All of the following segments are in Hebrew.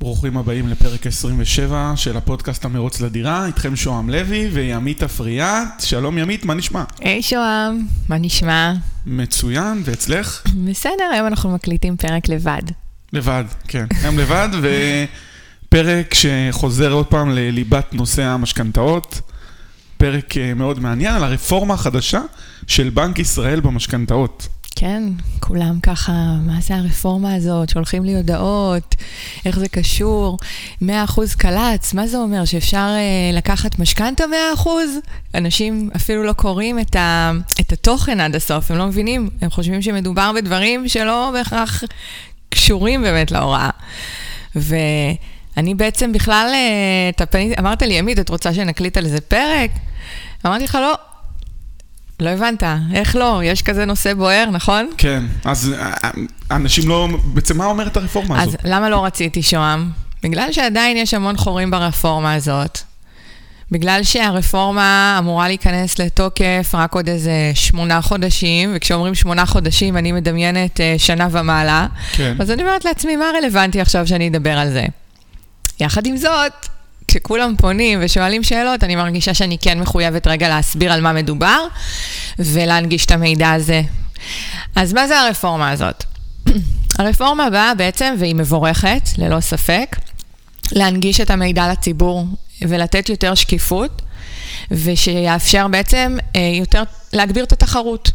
ברוכים הבאים לפרק 27 של הפודקאסט המרוץ לדירה, איתכם שוהם לוי וימית אפריאט. שלום ימית, מה נשמע? היי שוהם, מה נשמע? מצוין, ואצלך? בסדר, היום אנחנו מקליטים פרק לבד. לבד, כן. היום לבד, ופרק שחוזר עוד פעם לליבת נושא המשכנתאות. פרק אה, מאוד מעניין על הרפורמה החדשה של בנק ישראל במשכנתאות. כן, כולם ככה, מה זה הרפורמה הזאת? שולחים לי הודעות, איך זה קשור? 100% קל"צ, מה זה אומר? שאפשר אה, לקחת משכנתה 100%? אנשים אפילו לא קוראים את, ה, את התוכן עד הסוף, הם לא מבינים, הם חושבים שמדובר בדברים שלא בהכרח קשורים באמת להוראה. ואני בעצם בכלל, אה, אמרת לי, עמית, את רוצה שנקליט על איזה פרק? אמרתי לך, לא, לא הבנת, איך לא? יש כזה נושא בוער, נכון? כן, אז אה, אה, אנשים לא... בעצם מה אומרת הרפורמה הזאת? אז למה לא רציתי שוהם? בגלל שעדיין יש המון חורים ברפורמה הזאת. בגלל שהרפורמה אמורה להיכנס לתוקף רק עוד איזה שמונה חודשים, וכשאומרים שמונה חודשים אני מדמיינת אה, שנה ומעלה, כן. אז אני אומרת לעצמי, מה רלוונטי עכשיו שאני אדבר על זה? יחד עם זאת, כשכולם פונים ושואלים שאלות, אני מרגישה שאני כן מחויבת רגע להסביר על מה מדובר ולהנגיש את המידע הזה. אז מה זה הרפורמה הזאת? הרפורמה באה בעצם, והיא מבורכת, ללא ספק, להנגיש את המידע לציבור ולתת יותר שקיפות, ושיאפשר בעצם אה, יותר להגביר את התחרות.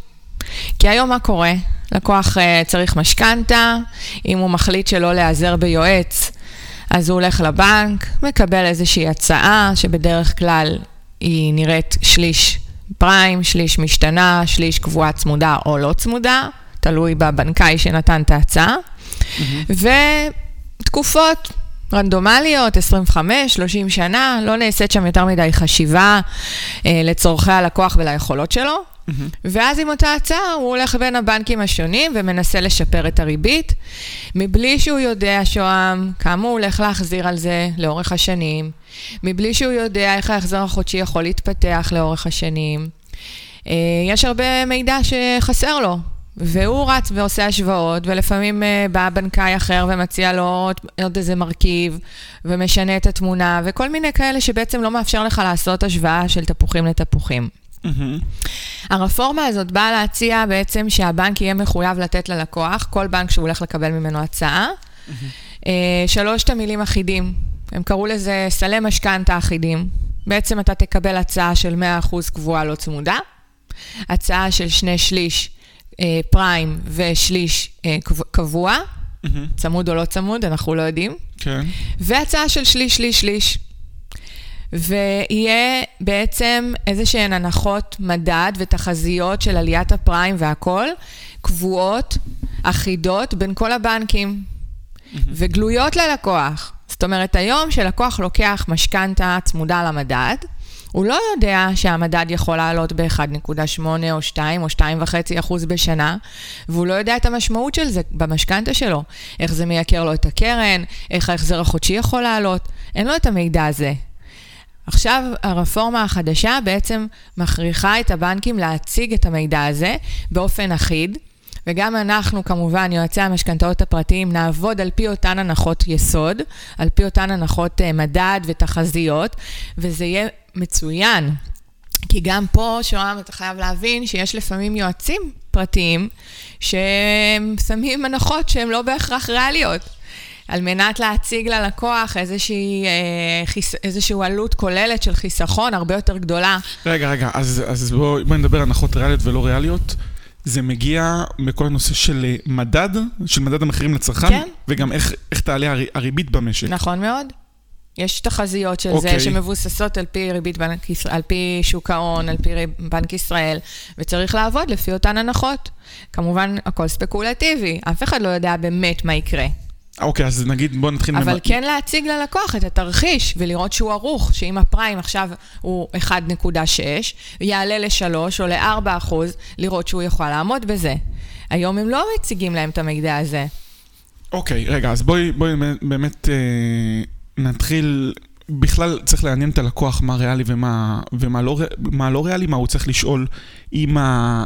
כי היום מה קורה? לקוח אה, צריך משכנתה, אם הוא מחליט שלא להיעזר ביועץ, אז הוא הולך לבנק, מקבל איזושהי הצעה, שבדרך כלל היא נראית שליש פריים, שליש משתנה, שליש קבועה צמודה או לא צמודה, תלוי בבנקאי שנתן את ההצעה. Mm-hmm. ותקופות רנדומליות, 25, 30 שנה, לא נעשית שם יותר מדי חשיבה אה, לצורכי הלקוח וליכולות שלו. Mm-hmm. ואז עם אותה הצעה הוא הולך בין הבנקים השונים ומנסה לשפר את הריבית, מבלי שהוא יודע, שוהם, כמה הוא הולך להחזיר על זה לאורך השנים, מבלי שהוא יודע איך ההחזר החודשי יכול להתפתח לאורך השנים. אה, יש הרבה מידע שחסר לו, והוא רץ ועושה השוואות, ולפעמים uh, בא בנקאי אחר ומציע לו עוד, עוד איזה מרכיב, ומשנה את התמונה, וכל מיני כאלה שבעצם לא מאפשר לך לעשות השוואה של תפוחים לתפוחים. Mm-hmm. הרפורמה הזאת באה להציע בעצם שהבנק יהיה מחויב לתת ללקוח, כל בנק שהוא הולך לקבל ממנו הצעה, mm-hmm. uh, שלושת המילים אחידים. הם קראו לזה סלי משכנתה אחידים. בעצם אתה תקבל הצעה של 100% קבועה לא צמודה, הצעה של שני שליש אה, פריים ושליש אה, קבוע, mm-hmm. צמוד או לא צמוד, אנחנו לא יודעים. כן. והצעה של שליש, שליש, שליש. ויהיה בעצם איזה שהן הנחות מדד ותחזיות של עליית הפריים והכול, קבועות, אחידות בין כל הבנקים, mm-hmm. וגלויות ללקוח. זאת אומרת, היום שלקוח לוקח משכנתה צמודה למדד, הוא לא יודע שהמדד יכול לעלות ב-1.8 או 2 או 2.5 אחוז בשנה, והוא לא יודע את המשמעות של זה במשכנתה שלו. איך זה מייקר לו את הקרן, איך ההחזר החודשי יכול לעלות, אין לו את המידע הזה. עכשיו הרפורמה החדשה בעצם מכריחה את הבנקים להציג את המידע הזה באופן אחיד. וגם אנחנו, כמובן, יועצי המשכנתאות הפרטיים, נעבוד על פי אותן הנחות יסוד, על פי אותן הנחות uh, מדד ותחזיות, וזה יהיה מצוין. כי גם פה, שוהם, אתה חייב להבין שיש לפעמים יועצים פרטיים ששמים הנחות שהן לא בהכרח ריאליות. על מנת להציג ללקוח איזושהי, אה, חיס, איזושהי עלות כוללת של חיסכון הרבה יותר גדולה. רגע, רגע, אז, אז בואי בוא נדבר על הנחות ריאליות ולא ריאליות. זה מגיע מכל הנושא של אה, מדד, של מדד המחירים לצרכן, כן. וגם איך, איך תעלה הר, הריבית במשק. נכון מאוד. יש תחזיות של okay. זה אוקיי. שמבוססות על פי ריבית בנק על פי שוק ההון, על פי בנק ישראל, וצריך לעבוד לפי אותן הנחות. כמובן, הכל ספקולטיבי, אף אחד לא יודע באמת מה יקרה. אוקיי, אז נגיד בוא נתחיל... אבל כן להציג ללקוח את התרחיש ולראות שהוא ערוך, שאם הפריים עכשיו הוא 1.6, יעלה ל-3 או ל-4 אחוז, לראות שהוא יכול לעמוד בזה. היום הם לא מציגים להם את המידע הזה. אוקיי, רגע, אז בואי, בואי באמת אה, נתחיל... בכלל צריך לעניין את הלקוח מה ריאלי ומה, ומה לא, מה לא ריאלי, מה הוא צריך לשאול אם ה...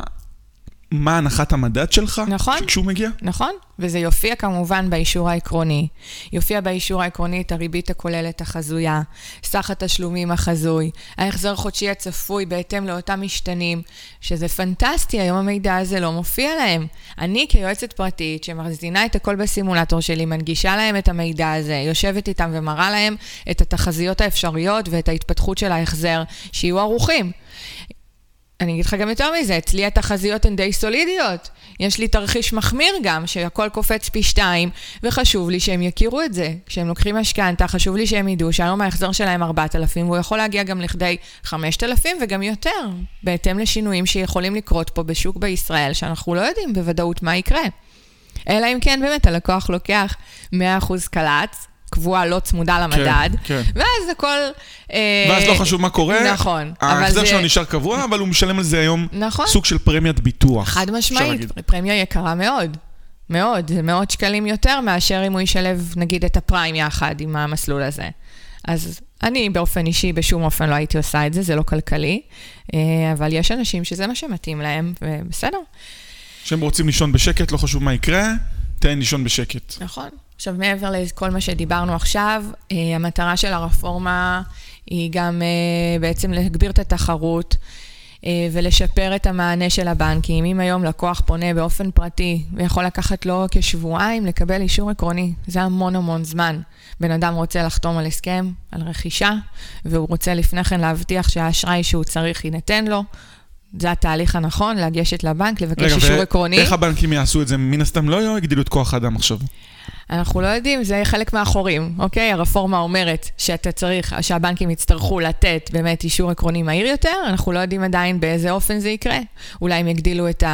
מה הנחת המדד שלך נכון. כשהוא מגיע? נכון, וזה יופיע כמובן באישור העקרוני. יופיע באישור העקרוני את הריבית הכוללת החזויה, סך התשלומים החזוי, ההחזר חודשי הצפוי בהתאם לאותם משתנים, שזה פנטסטי, היום המידע הזה לא מופיע להם. אני כיועצת פרטית שמזינה את הכל בסימולטור שלי, מנגישה להם את המידע הזה, יושבת איתם ומראה להם את התחזיות האפשריות ואת ההתפתחות של ההחזר, שיהיו ערוכים. אני אגיד לך גם יותר מזה, אצלי התחזיות הן די סולידיות. יש לי תרחיש מחמיר גם, שהכל קופץ פי שתיים, וחשוב לי שהם יכירו את זה. כשהם לוקחים משכנתה, חשוב לי שהם ידעו שהיום ההחזר שלהם 4,000, והוא יכול להגיע גם לכדי 5,000 וגם יותר, בהתאם לשינויים שיכולים לקרות פה בשוק בישראל, שאנחנו לא יודעים בוודאות מה יקרה. אלא אם כן באמת הלקוח לוקח 100% קל"צ, קבועה לא צמודה למדד, כן. ואז הכל... אה, ואז לא חשוב מה קורה, נכון. ההחזר זה- שלו נשאר קבוע, אבל הוא משלם על זה היום נכון. סוג של פרמיית ביטוח. חד משמעית. פרמיה יקרה מאוד. מאוד, זה מאות שקלים יותר מאשר אם הוא ישלב נגיד את הפריים יחד עם המסלול הזה. אז אני באופן אישי בשום אופן לא הייתי עושה את זה, זה לא כלכלי, אה, אבל יש אנשים שזה מה שמתאים להם, ובסדר. שהם רוצים לישון בשקט, לא חשוב מה יקרה, תן לישון בשקט. נכון. עכשיו, מעבר לכל מה שדיברנו עכשיו, אה, המטרה של הרפורמה היא גם אה, בעצם להגביר את התחרות אה, ולשפר את המענה של הבנקים. אם היום לקוח פונה באופן פרטי ויכול לקחת לו כשבועיים לקבל אישור עקרוני, זה המון המון זמן. בן אדם רוצה לחתום על הסכם, על רכישה, והוא רוצה לפני כן להבטיח שהאשראי שהוא צריך יינתן לו. זה התהליך הנכון, לגשת לבנק, לבקש אישור עקרוני. איך הבנקים יעשו את זה? מן הסתם לא יגדילו את כוח האדם עכשיו. אנחנו לא יודעים, זה חלק מהחורים, אוקיי? הרפורמה אומרת שאתה צריך, שהבנקים יצטרכו לתת באמת אישור עקרוני מהיר יותר, אנחנו לא יודעים עדיין באיזה אופן זה יקרה. אולי הם יגדילו את ה...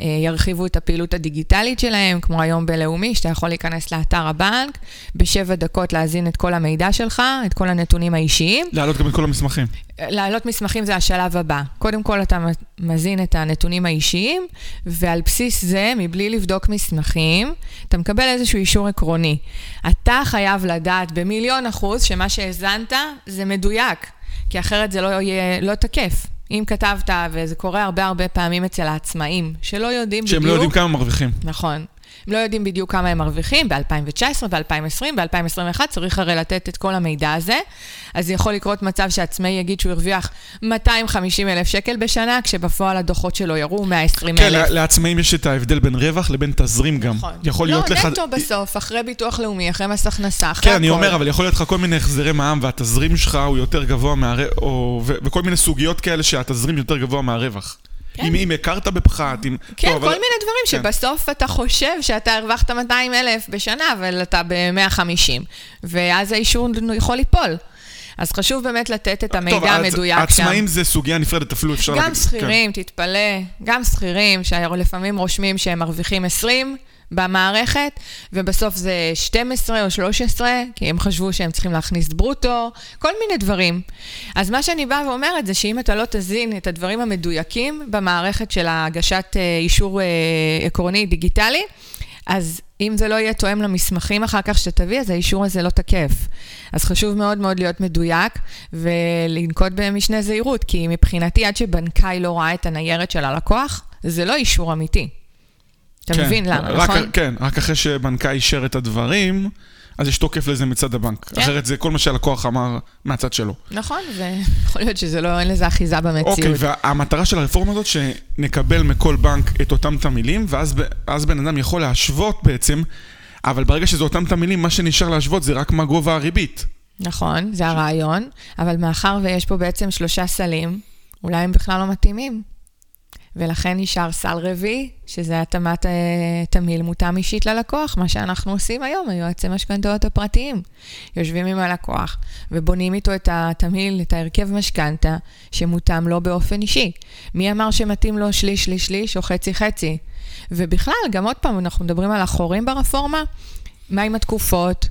אה, ירחיבו את הפעילות הדיגיטלית שלהם, כמו היום בלאומי, שאתה יכול להיכנס לאתר הבנק, בשבע דקות להזין את כל המידע שלך, את כל הנתונים האישיים. להעלות גם את כל המסמכים. להעלות מסמכים זה השלב הבא. קודם כל אתה מזין את הנתונים האישיים, ועל בסיס זה, מבלי לבדוק מסמכים, אתה מקבל איזשהו אישור עקרוני. אתה חייב לדעת במיליון אחוז שמה שהאזנת זה מדויק, כי אחרת זה לא יהיה, לא תקף. אם כתבת, וזה קורה הרבה הרבה פעמים אצל העצמאים, שלא יודעים שהם בדיוק... לא יודעים כמה מרוויחים. נכון. הם לא יודעים בדיוק כמה הם מרוויחים ב-2019, ב-2020, ב-2021, צריך הרי לתת את כל המידע הזה. אז יכול לקרות מצב שעצמאי יגיד שהוא הרוויח 250 אלף שקל בשנה, כשבפועל הדוחות שלו יראו 120 כן, אלף. לעצמאים יש את ההבדל בין רווח לבין תזרים גם. נכון. יכול להיות לך... לא, נטו בסוף, אחרי ביטוח לאומי, אחרי מס הכנסה, אחרי כן, אני הכל. אומר, אבל יכול להיות לך כל מיני החזרי מע"מ והתזרים שלך הוא יותר גבוה מהרווח, ו- וכל מיני סוגיות כאלה שהתזרים יותר גבוה מהרווח. כן. אם, הכרת בפחת, אם... כן, טוב, כל אבל- מיני דברים כן. שבסוף אתה חושב שאתה הרווחת 200 אלף בשנה, אבל אתה ב-150, ואז האישור יכול ליפול. אז חשוב באמת לתת את המידע טוב, המדויק שם. העצמאים זה סוגיה נפרדת, אפילו אפשר גם להגיד. שכירים, תתפלא, גם שכירים, שלפעמים רושמים שהם מרוויחים 20 במערכת, ובסוף זה 12 או 13, כי הם חשבו שהם צריכים להכניס ברוטו, כל מיני דברים. אז מה שאני באה ואומרת זה שאם אתה לא תזין את הדברים המדויקים במערכת של הגשת אה, אישור אה, עקרוני דיגיטלי, אז אם זה לא יהיה תואם למסמכים אחר כך שתביא, אז האישור הזה לא תקף. אז חשוב מאוד מאוד להיות מדויק ולנקוט במשנה זהירות, כי מבחינתי, עד שבנקאי לא ראה את הניירת של הלקוח, זה לא אישור אמיתי. אתה כן, מבין למה, רק, נכון? כן, רק אחרי שבנקאי אישר את הדברים, אז יש תוקף לזה מצד הבנק. כן. אחרת זה כל מה שהלקוח אמר מהצד שלו. נכון, ויכול להיות שזה לא, אין לזה אחיזה במציאות. אוקיי, והמטרה של הרפורמה הזאת, שנקבל מכל בנק את אותם תמילים, ואז בן אדם יכול להשוות בעצם, אבל ברגע שזה אותם תמילים, מה שנשאר להשוות זה רק מה גובה הריבית. נכון, זה הרעיון, אבל מאחר ויש פה בעצם שלושה סלים, אולי הם בכלל לא מתאימים. ולכן נשאר סל רביעי, שזה התאמת אה, תמהיל מותאם אישית ללקוח, מה שאנחנו עושים היום, היועצי משכנתאות הפרטיים. יושבים עם הלקוח ובונים איתו את התמהיל, את ההרכב משכנתה, שמותאם לו באופן אישי. מי אמר שמתאים לו שליש, שליש, שליש או חצי, חצי? ובכלל, גם עוד פעם, אנחנו מדברים על החורים ברפורמה, מה עם התקופות?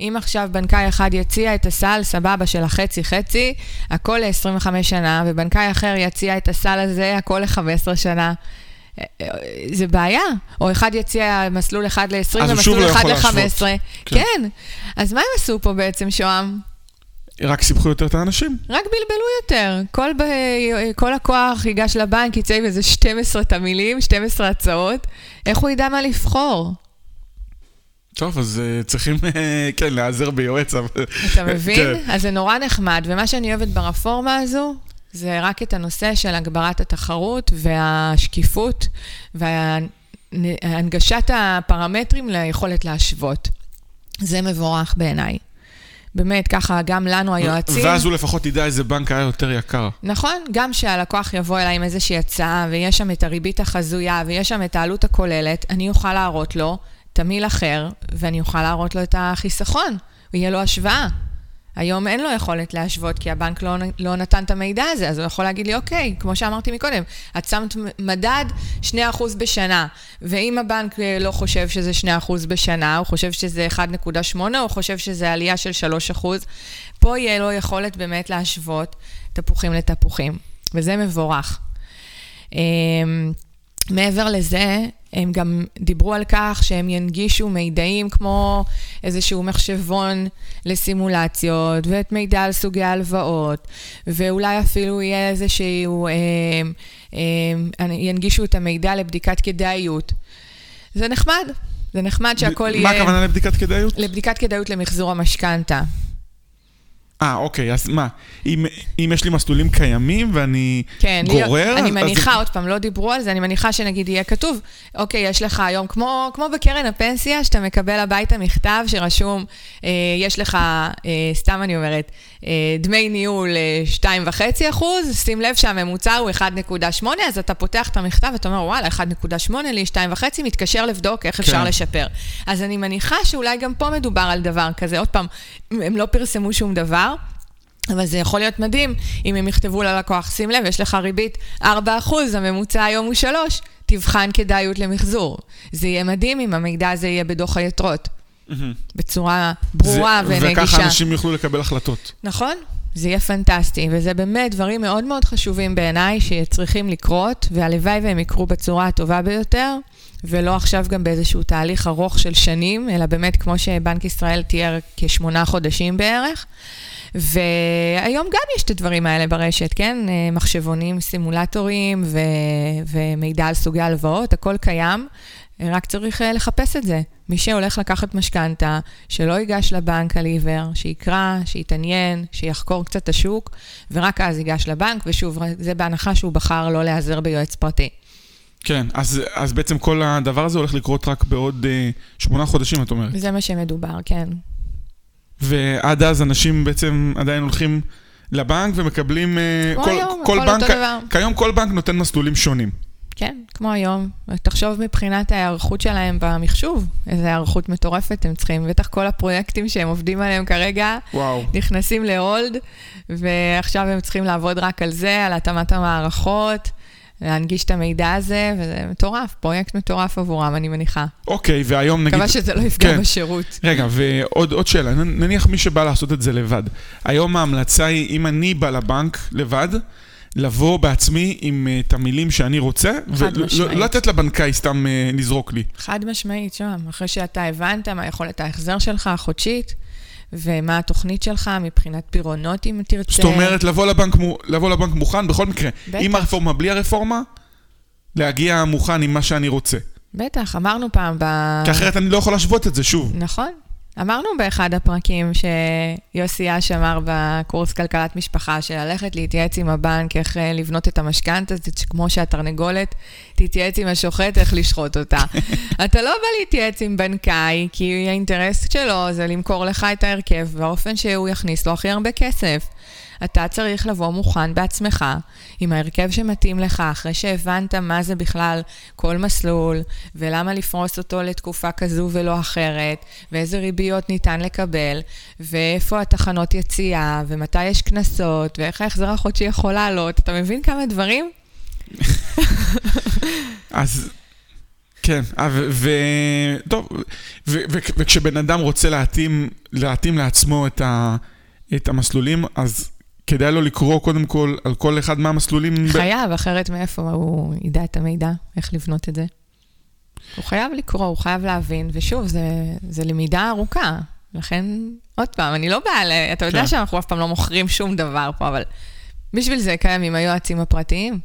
אם עכשיו בנקאי אחד יציע את הסל, סבבה, של החצי-חצי, הכל ל-25 שנה, ובנקאי אחר יציע את הסל הזה, הכל ל-15 שנה. אה, אה, זה בעיה. או אחד יציע מסלול אחד ל-20 אז הוא שוב ומסלול לא אחד יכול ל-15. להשוות. כן. כן. אז מה הם עשו פה בעצם, שוהם? רק סיבכו יותר את האנשים. רק בלבלו יותר. כל, ב... כל לקוח ייגש לבנק, יצא עם איזה 12 תמילים, 12 הצעות. איך הוא ידע מה לבחור? טוב, אז uh, צריכים, uh, כן, להיעזר ביועץ. אתה מבין? כן. אז זה נורא נחמד, ומה שאני אוהבת ברפורמה הזו, זה רק את הנושא של הגברת התחרות והשקיפות והנגשת הפרמטרים ליכולת להשוות. זה מבורך בעיניי. באמת, ככה, גם לנו היועצים... ואז הוא לפחות ידע איזה בנק היה יותר יקר. נכון, גם שהלקוח יבוא אליי עם איזושהי הצעה, ויש שם את הריבית החזויה, ויש שם את העלות הכוללת, אני אוכל להראות לו תמיל אחר, ואני אוכל להראות לו את החיסכון, ויהיה לו השוואה. היום אין לו יכולת להשוות, כי הבנק לא, לא נתן את המידע הזה, אז הוא יכול להגיד לי, אוקיי, כמו שאמרתי מקודם, את שמת מדד 2% בשנה, ואם הבנק אה, לא חושב שזה 2% בשנה, הוא חושב שזה 1.8, הוא חושב שזה עלייה של 3%, פה יהיה לו יכולת באמת להשוות תפוחים לתפוחים, וזה מבורך. אמ, מעבר לזה, הם גם דיברו על כך שהם ינגישו מידעים כמו איזשהו מחשבון לסימולציות, ואת מידע על סוגי ההלוואות, ואולי אפילו יהיה איזשהו, אה, אה, ינגישו את המידע לבדיקת כדאיות. זה נחמד, זה נחמד שהכל יהיה... מה הכוונה לבדיקת כדאיות? לבדיקת כדאיות למחזור המשכנתה. אה, אוקיי, אז מה, אם, אם יש לי מסלולים קיימים ואני כן, גורר... כן, אני מניחה, אז... עוד פעם, לא דיברו על זה, אני מניחה שנגיד יהיה כתוב, אוקיי, יש לך היום, כמו, כמו בקרן הפנסיה, שאתה מקבל הביתה מכתב שרשום, אה, יש לך, אה, סתם אני אומרת, דמי ניהול אה, 2.5 אחוז, שים לב שהממוצע הוא 1.8, אז אתה פותח את המכתב ואתה אומר, וואלה, 1.8 לי 2.5, מתקשר לבדוק איך כן. אפשר לשפר. אז אני מניחה שאולי גם פה מדובר על דבר כזה. עוד פעם, הם לא פרסמו שום דבר. אבל זה יכול להיות מדהים אם הם יכתבו ללקוח, שים לב, יש לך ריבית 4%, הממוצע היום הוא 3, תבחן כדאיות למחזור. זה יהיה מדהים אם המידע הזה יהיה בדוח היתרות. Mm-hmm. בצורה ברורה זה, ונגישה. וככה אנשים יוכלו לקבל החלטות. נכון, זה יהיה פנטסטי, וזה באמת דברים מאוד מאוד חשובים בעיניי שצריכים לקרות, והלוואי והם יקרו בצורה הטובה ביותר, ולא עכשיו גם באיזשהו תהליך ארוך של שנים, אלא באמת כמו שבנק ישראל תיאר כשמונה חודשים בערך. והיום גם יש את הדברים האלה ברשת, כן? מחשבונים, סימולטורים ו... ומידע על סוגי הלוואות, הכל קיים, רק צריך אה, לחפש את זה. מי שהולך לקחת משכנתה, שלא ייגש לבנק על עיוור, שיקרא, שיתעניין, שיחקור קצת את השוק, ורק אז ייגש לבנק, ושוב, זה בהנחה שהוא בחר לא להיעזר ביועץ פרטי. כן, אז, אז בעצם כל הדבר הזה הולך לקרות רק בעוד אה, שמונה חודשים, את אומרת. זה מה שמדובר, כן. ועד אז אנשים בעצם עדיין הולכים לבנק ומקבלים... אה, כל, היום, כל בנק, אותו דבר. כיום כל בנק נותן מסלולים שונים. כן, כמו היום. תחשוב מבחינת ההיערכות שלהם במחשוב, איזו היערכות מטורפת הם צריכים. בטח כל הפרויקטים שהם עובדים עליהם כרגע, וואו. נכנסים להולד, ועכשיו הם צריכים לעבוד רק על זה, על התאמת המערכות. להנגיש את המידע הזה, וזה מטורף, פרויקט מטורף עבורם, אני מניחה. אוקיי, והיום נגיד... מקווה שזה לא יפגע כן. בשירות. רגע, ועוד שאלה, נניח מי שבא לעשות את זה לבד. היום ההמלצה היא, אם אני בא לבנק לבד, לבוא בעצמי עם uh, את המילים שאני רוצה, ולא לתת לבנקאי סתם uh, לזרוק לי. חד משמעית, שם, אחרי שאתה הבנת מה יכולת ההחזר שלך, החודשית, ומה התוכנית שלך מבחינת פירעונות, אם תרצה. זאת אומרת, לבוא לבנק, לבוא לבנק מוכן, בכל מקרה, בטח. עם הרפורמה, בלי הרפורמה, להגיע מוכן עם מה שאני רוצה. בטח, אמרנו פעם ב... כי אחרת אני לא יכול להשוות את זה שוב. נכון. אמרנו באחד הפרקים שיוסי אש אמר בקורס כלכלת משפחה, שללכת להתייעץ עם הבנק איך אה, לבנות את המשכנתה, זה כמו שהתרנגולת תתייעץ עם השוחט איך לשחוט אותה. אתה לא בא להתייעץ עם בנקאי, כי האינטרס שלו זה למכור לך את ההרכב באופן שהוא יכניס לו הכי הרבה כסף. אתה צריך לבוא מוכן בעצמך, עם ההרכב שמתאים לך, אחרי שהבנת מה זה בכלל כל מסלול, ולמה לפרוס אותו לתקופה כזו ולא אחרת, ואיזה ריביות ניתן לקבל, ואיפה התחנות יציאה, ומתי יש קנסות, ואיך ההחזר החודשי יכול לעלות. אתה מבין כמה דברים? אז... כן, אה, ו... טוב, וכשבן אדם רוצה להתאים, להתאים לעצמו את, ה, את המסלולים, אז כדאי לו לקרוא קודם כל על כל אחד מהמסלולים. חייב, ב... אחרת מאיפה הוא ידע את המידע, איך לבנות את זה. הוא חייב לקרוא, הוא חייב להבין, ושוב, זה, זה למידה ארוכה. לכן, עוד פעם, אני לא באה ל... אתה יודע כן. שאנחנו אף פעם לא מוכרים שום דבר פה, אבל בשביל זה קיימים היועצים הפרטיים.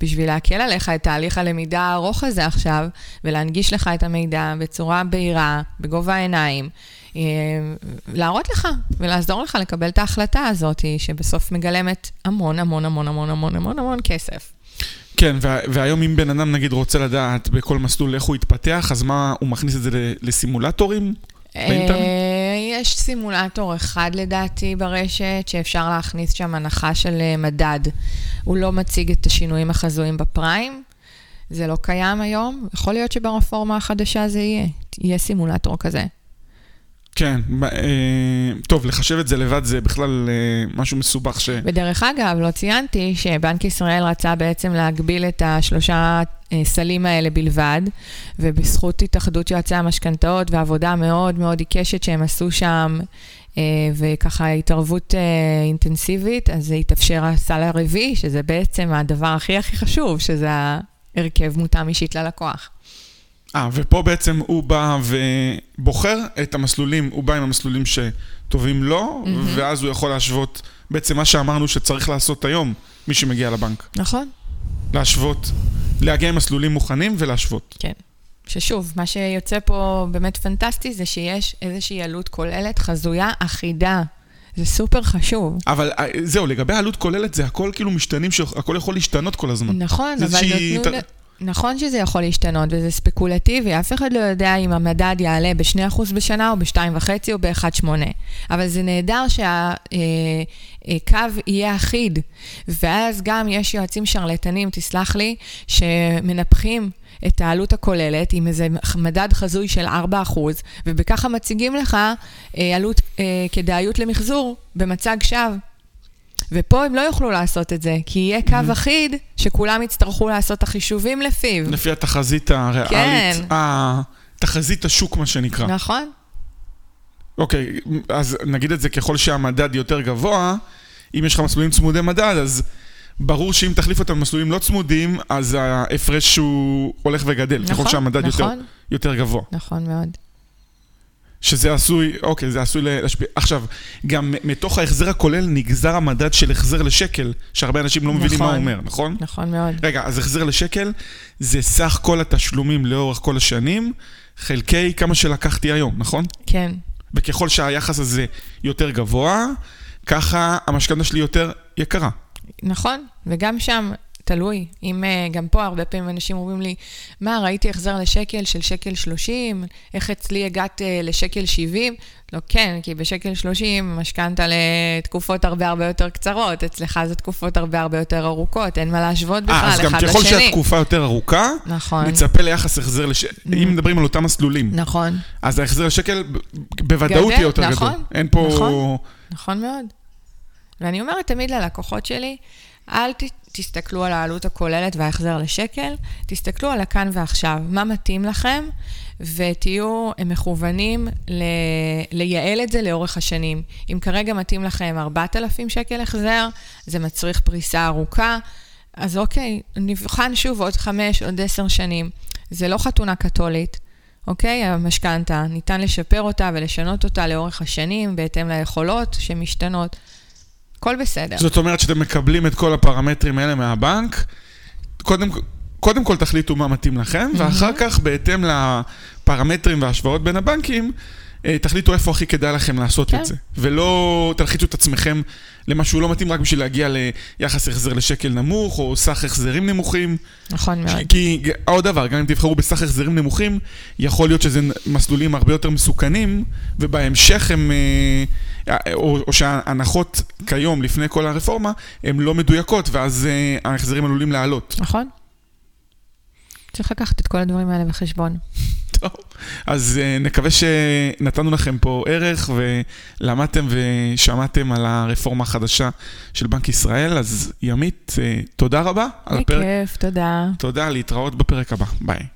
בשביל להקל עליך את תהליך הלמידה הארוך הזה עכשיו, ולהנגיש לך את המידע בצורה בהירה, בגובה העיניים, להראות לך ולעזור לך לקבל את ההחלטה הזאת, שבסוף מגלמת המון המון המון המון המון המון המון כסף. כן, וה- והיום אם בן אדם נגיד רוצה לדעת בכל מסלול איך הוא יתפתח, אז מה, הוא מכניס את זה לסימולטורים? אה, יש סימולטור אחד לדעתי ברשת, שאפשר להכניס שם הנחה של אה, מדד. הוא לא מציג את השינויים החזויים בפריים, זה לא קיים היום. יכול להיות שברפורמה החדשה זה יהיה, יהיה סימולטור כזה. כן, אה, טוב, לחשב את זה לבד זה בכלל אה, משהו מסובך ש... ודרך אגב, לא ציינתי שבנק ישראל רצה בעצם להגביל את השלושה אה, סלים האלה בלבד, ובזכות התאחדות יועצי המשכנתאות ועבודה מאוד מאוד עיקשת שהם עשו שם, וככה התערבות אינטנסיבית, אז זה התאפשר הסל הרביעי, שזה בעצם הדבר הכי הכי חשוב, שזה ההרכב מותאם אישית ללקוח. אה, ופה בעצם הוא בא ובוחר את המסלולים, הוא בא עם המסלולים שטובים לו, מהמם. ואז הוא יכול להשוות, בעצם מה שאמרנו שצריך לעשות היום, מי שמגיע לבנק. נכון? להשוות, להגיע עם מסלולים מוכנים ולהשוות. כן. ששוב, מה שיוצא פה באמת פנטסטי זה שיש איזושהי עלות כוללת חזויה אחידה. זה סופר חשוב. אבל אה, זהו, לגבי העלות כוללת, זה הכל כאילו משתנים, שהכל יכול להשתנות כל הזמן. נכון, אבל נתנו... ת- נכון שזה יכול להשתנות, וזה ספקולטיבי, אף אחד לא יודע אם המדד יעלה ב-2% בשנה, או ב-2.5% או ב-1.8. אבל זה נהדר שהקו יהיה אחיד, ואז גם יש יועצים שרלטנים, תסלח לי, שמנפחים את העלות הכוללת עם איזה מדד חזוי של 4%, ובככה מציגים לך אה, עלות אה, כדאיות למחזור במצג שווא. ופה הם לא יוכלו לעשות את זה, כי יהיה קו אחיד שכולם יצטרכו לעשות את החישובים לפיו. לפי התחזית הריאלית. כן. אה, תחזית השוק, מה שנקרא. נכון? אוקיי, אז נגיד את זה ככל שהמדד יותר גבוה, אם יש לך מסלולים צמודי מדד, אז ברור שאם תחליף אותם במסלולים לא צמודים, אז ההפרש הוא הולך וגדל, ככל נכון, שהמדד יותר, נכון. יותר גבוה. נכון מאוד. שזה עשוי, אוקיי, זה עשוי להשפיע. עכשיו, גם מתוך ההחזר הכולל נגזר המדד של החזר לשקל, שהרבה אנשים לא מבינים מה הוא נכון. אומר, נכון? נכון מאוד. רגע, אז החזר לשקל זה סך כל התשלומים לאורך כל השנים, חלקי כמה שלקחתי היום, נכון? כן. וככל שהיחס הזה יותר גבוה, ככה המשכנתה שלי יותר יקרה. נכון, וגם שם, תלוי. אם uh, גם פה הרבה פעמים אנשים אומרים לי, מה, ראיתי החזר לשקל של שקל 30, איך אצלי הגעת uh, לשקל 70? לא, כן, כי בשקל 30 משכנתה לתקופות הרבה הרבה יותר קצרות, אצלך זה תקופות הרבה הרבה יותר ארוכות, אין מה להשוות אה, בכלל אז גם אחד ככל לשני. שהתקופה יותר ארוכה, נכון, נצפה ליחס החזר לשקל. אם מדברים על אותם מסלולים, נכון, אז ההחזר לשקל בוודאות גדל, יהיה יותר נכון, גדול. אין פה... נכון. נכון מאוד. ואני אומרת תמיד ללקוחות שלי, אל ת, תסתכלו על העלות הכוללת וההחזר לשקל, תסתכלו על הכאן ועכשיו, מה מתאים לכם, ותהיו מכוונים ל, לייעל את זה לאורך השנים. אם כרגע מתאים לכם 4,000 שקל החזר, זה מצריך פריסה ארוכה, אז אוקיי, נבחן שוב עוד 5, עוד 10 שנים. זה לא חתונה קתולית. אוקיי? המשכנתה, ניתן לשפר אותה ולשנות אותה לאורך השנים, בהתאם ליכולות שמשתנות. הכל בסדר. זאת אומרת שאתם מקבלים את כל הפרמטרים האלה מהבנק, קודם, קודם כל תחליטו מה מתאים לכם, ואחר כך בהתאם לפרמטרים וההשוואות בין הבנקים, תחליטו איפה הכי כדאי לכם לעשות כן. את זה. ולא תלחיצו את עצמכם למשהו לא מתאים רק בשביל להגיע ליחס החזר לשקל נמוך, או סך החזרים נמוכים. נכון מאוד. כי עוד דבר, גם אם תבחרו בסך החזרים נמוכים, יכול להיות שזה מסלולים הרבה יותר מסוכנים, ובהמשך הם, אה, או, או שההנחות כיום, לפני כל הרפורמה, הן לא מדויקות, ואז אה, ההחזרים עלולים לעלות. נכון. צריך לקחת את כל הדברים האלה בחשבון. טוב, אז אה, נקווה שנתנו לכם פה ערך, ולמדתם ושמעתם על הרפורמה החדשה של בנק ישראל, אז ימית, אה, תודה רבה על הפרק. בכיף, תודה. תודה, להתראות בפרק הבא. ביי.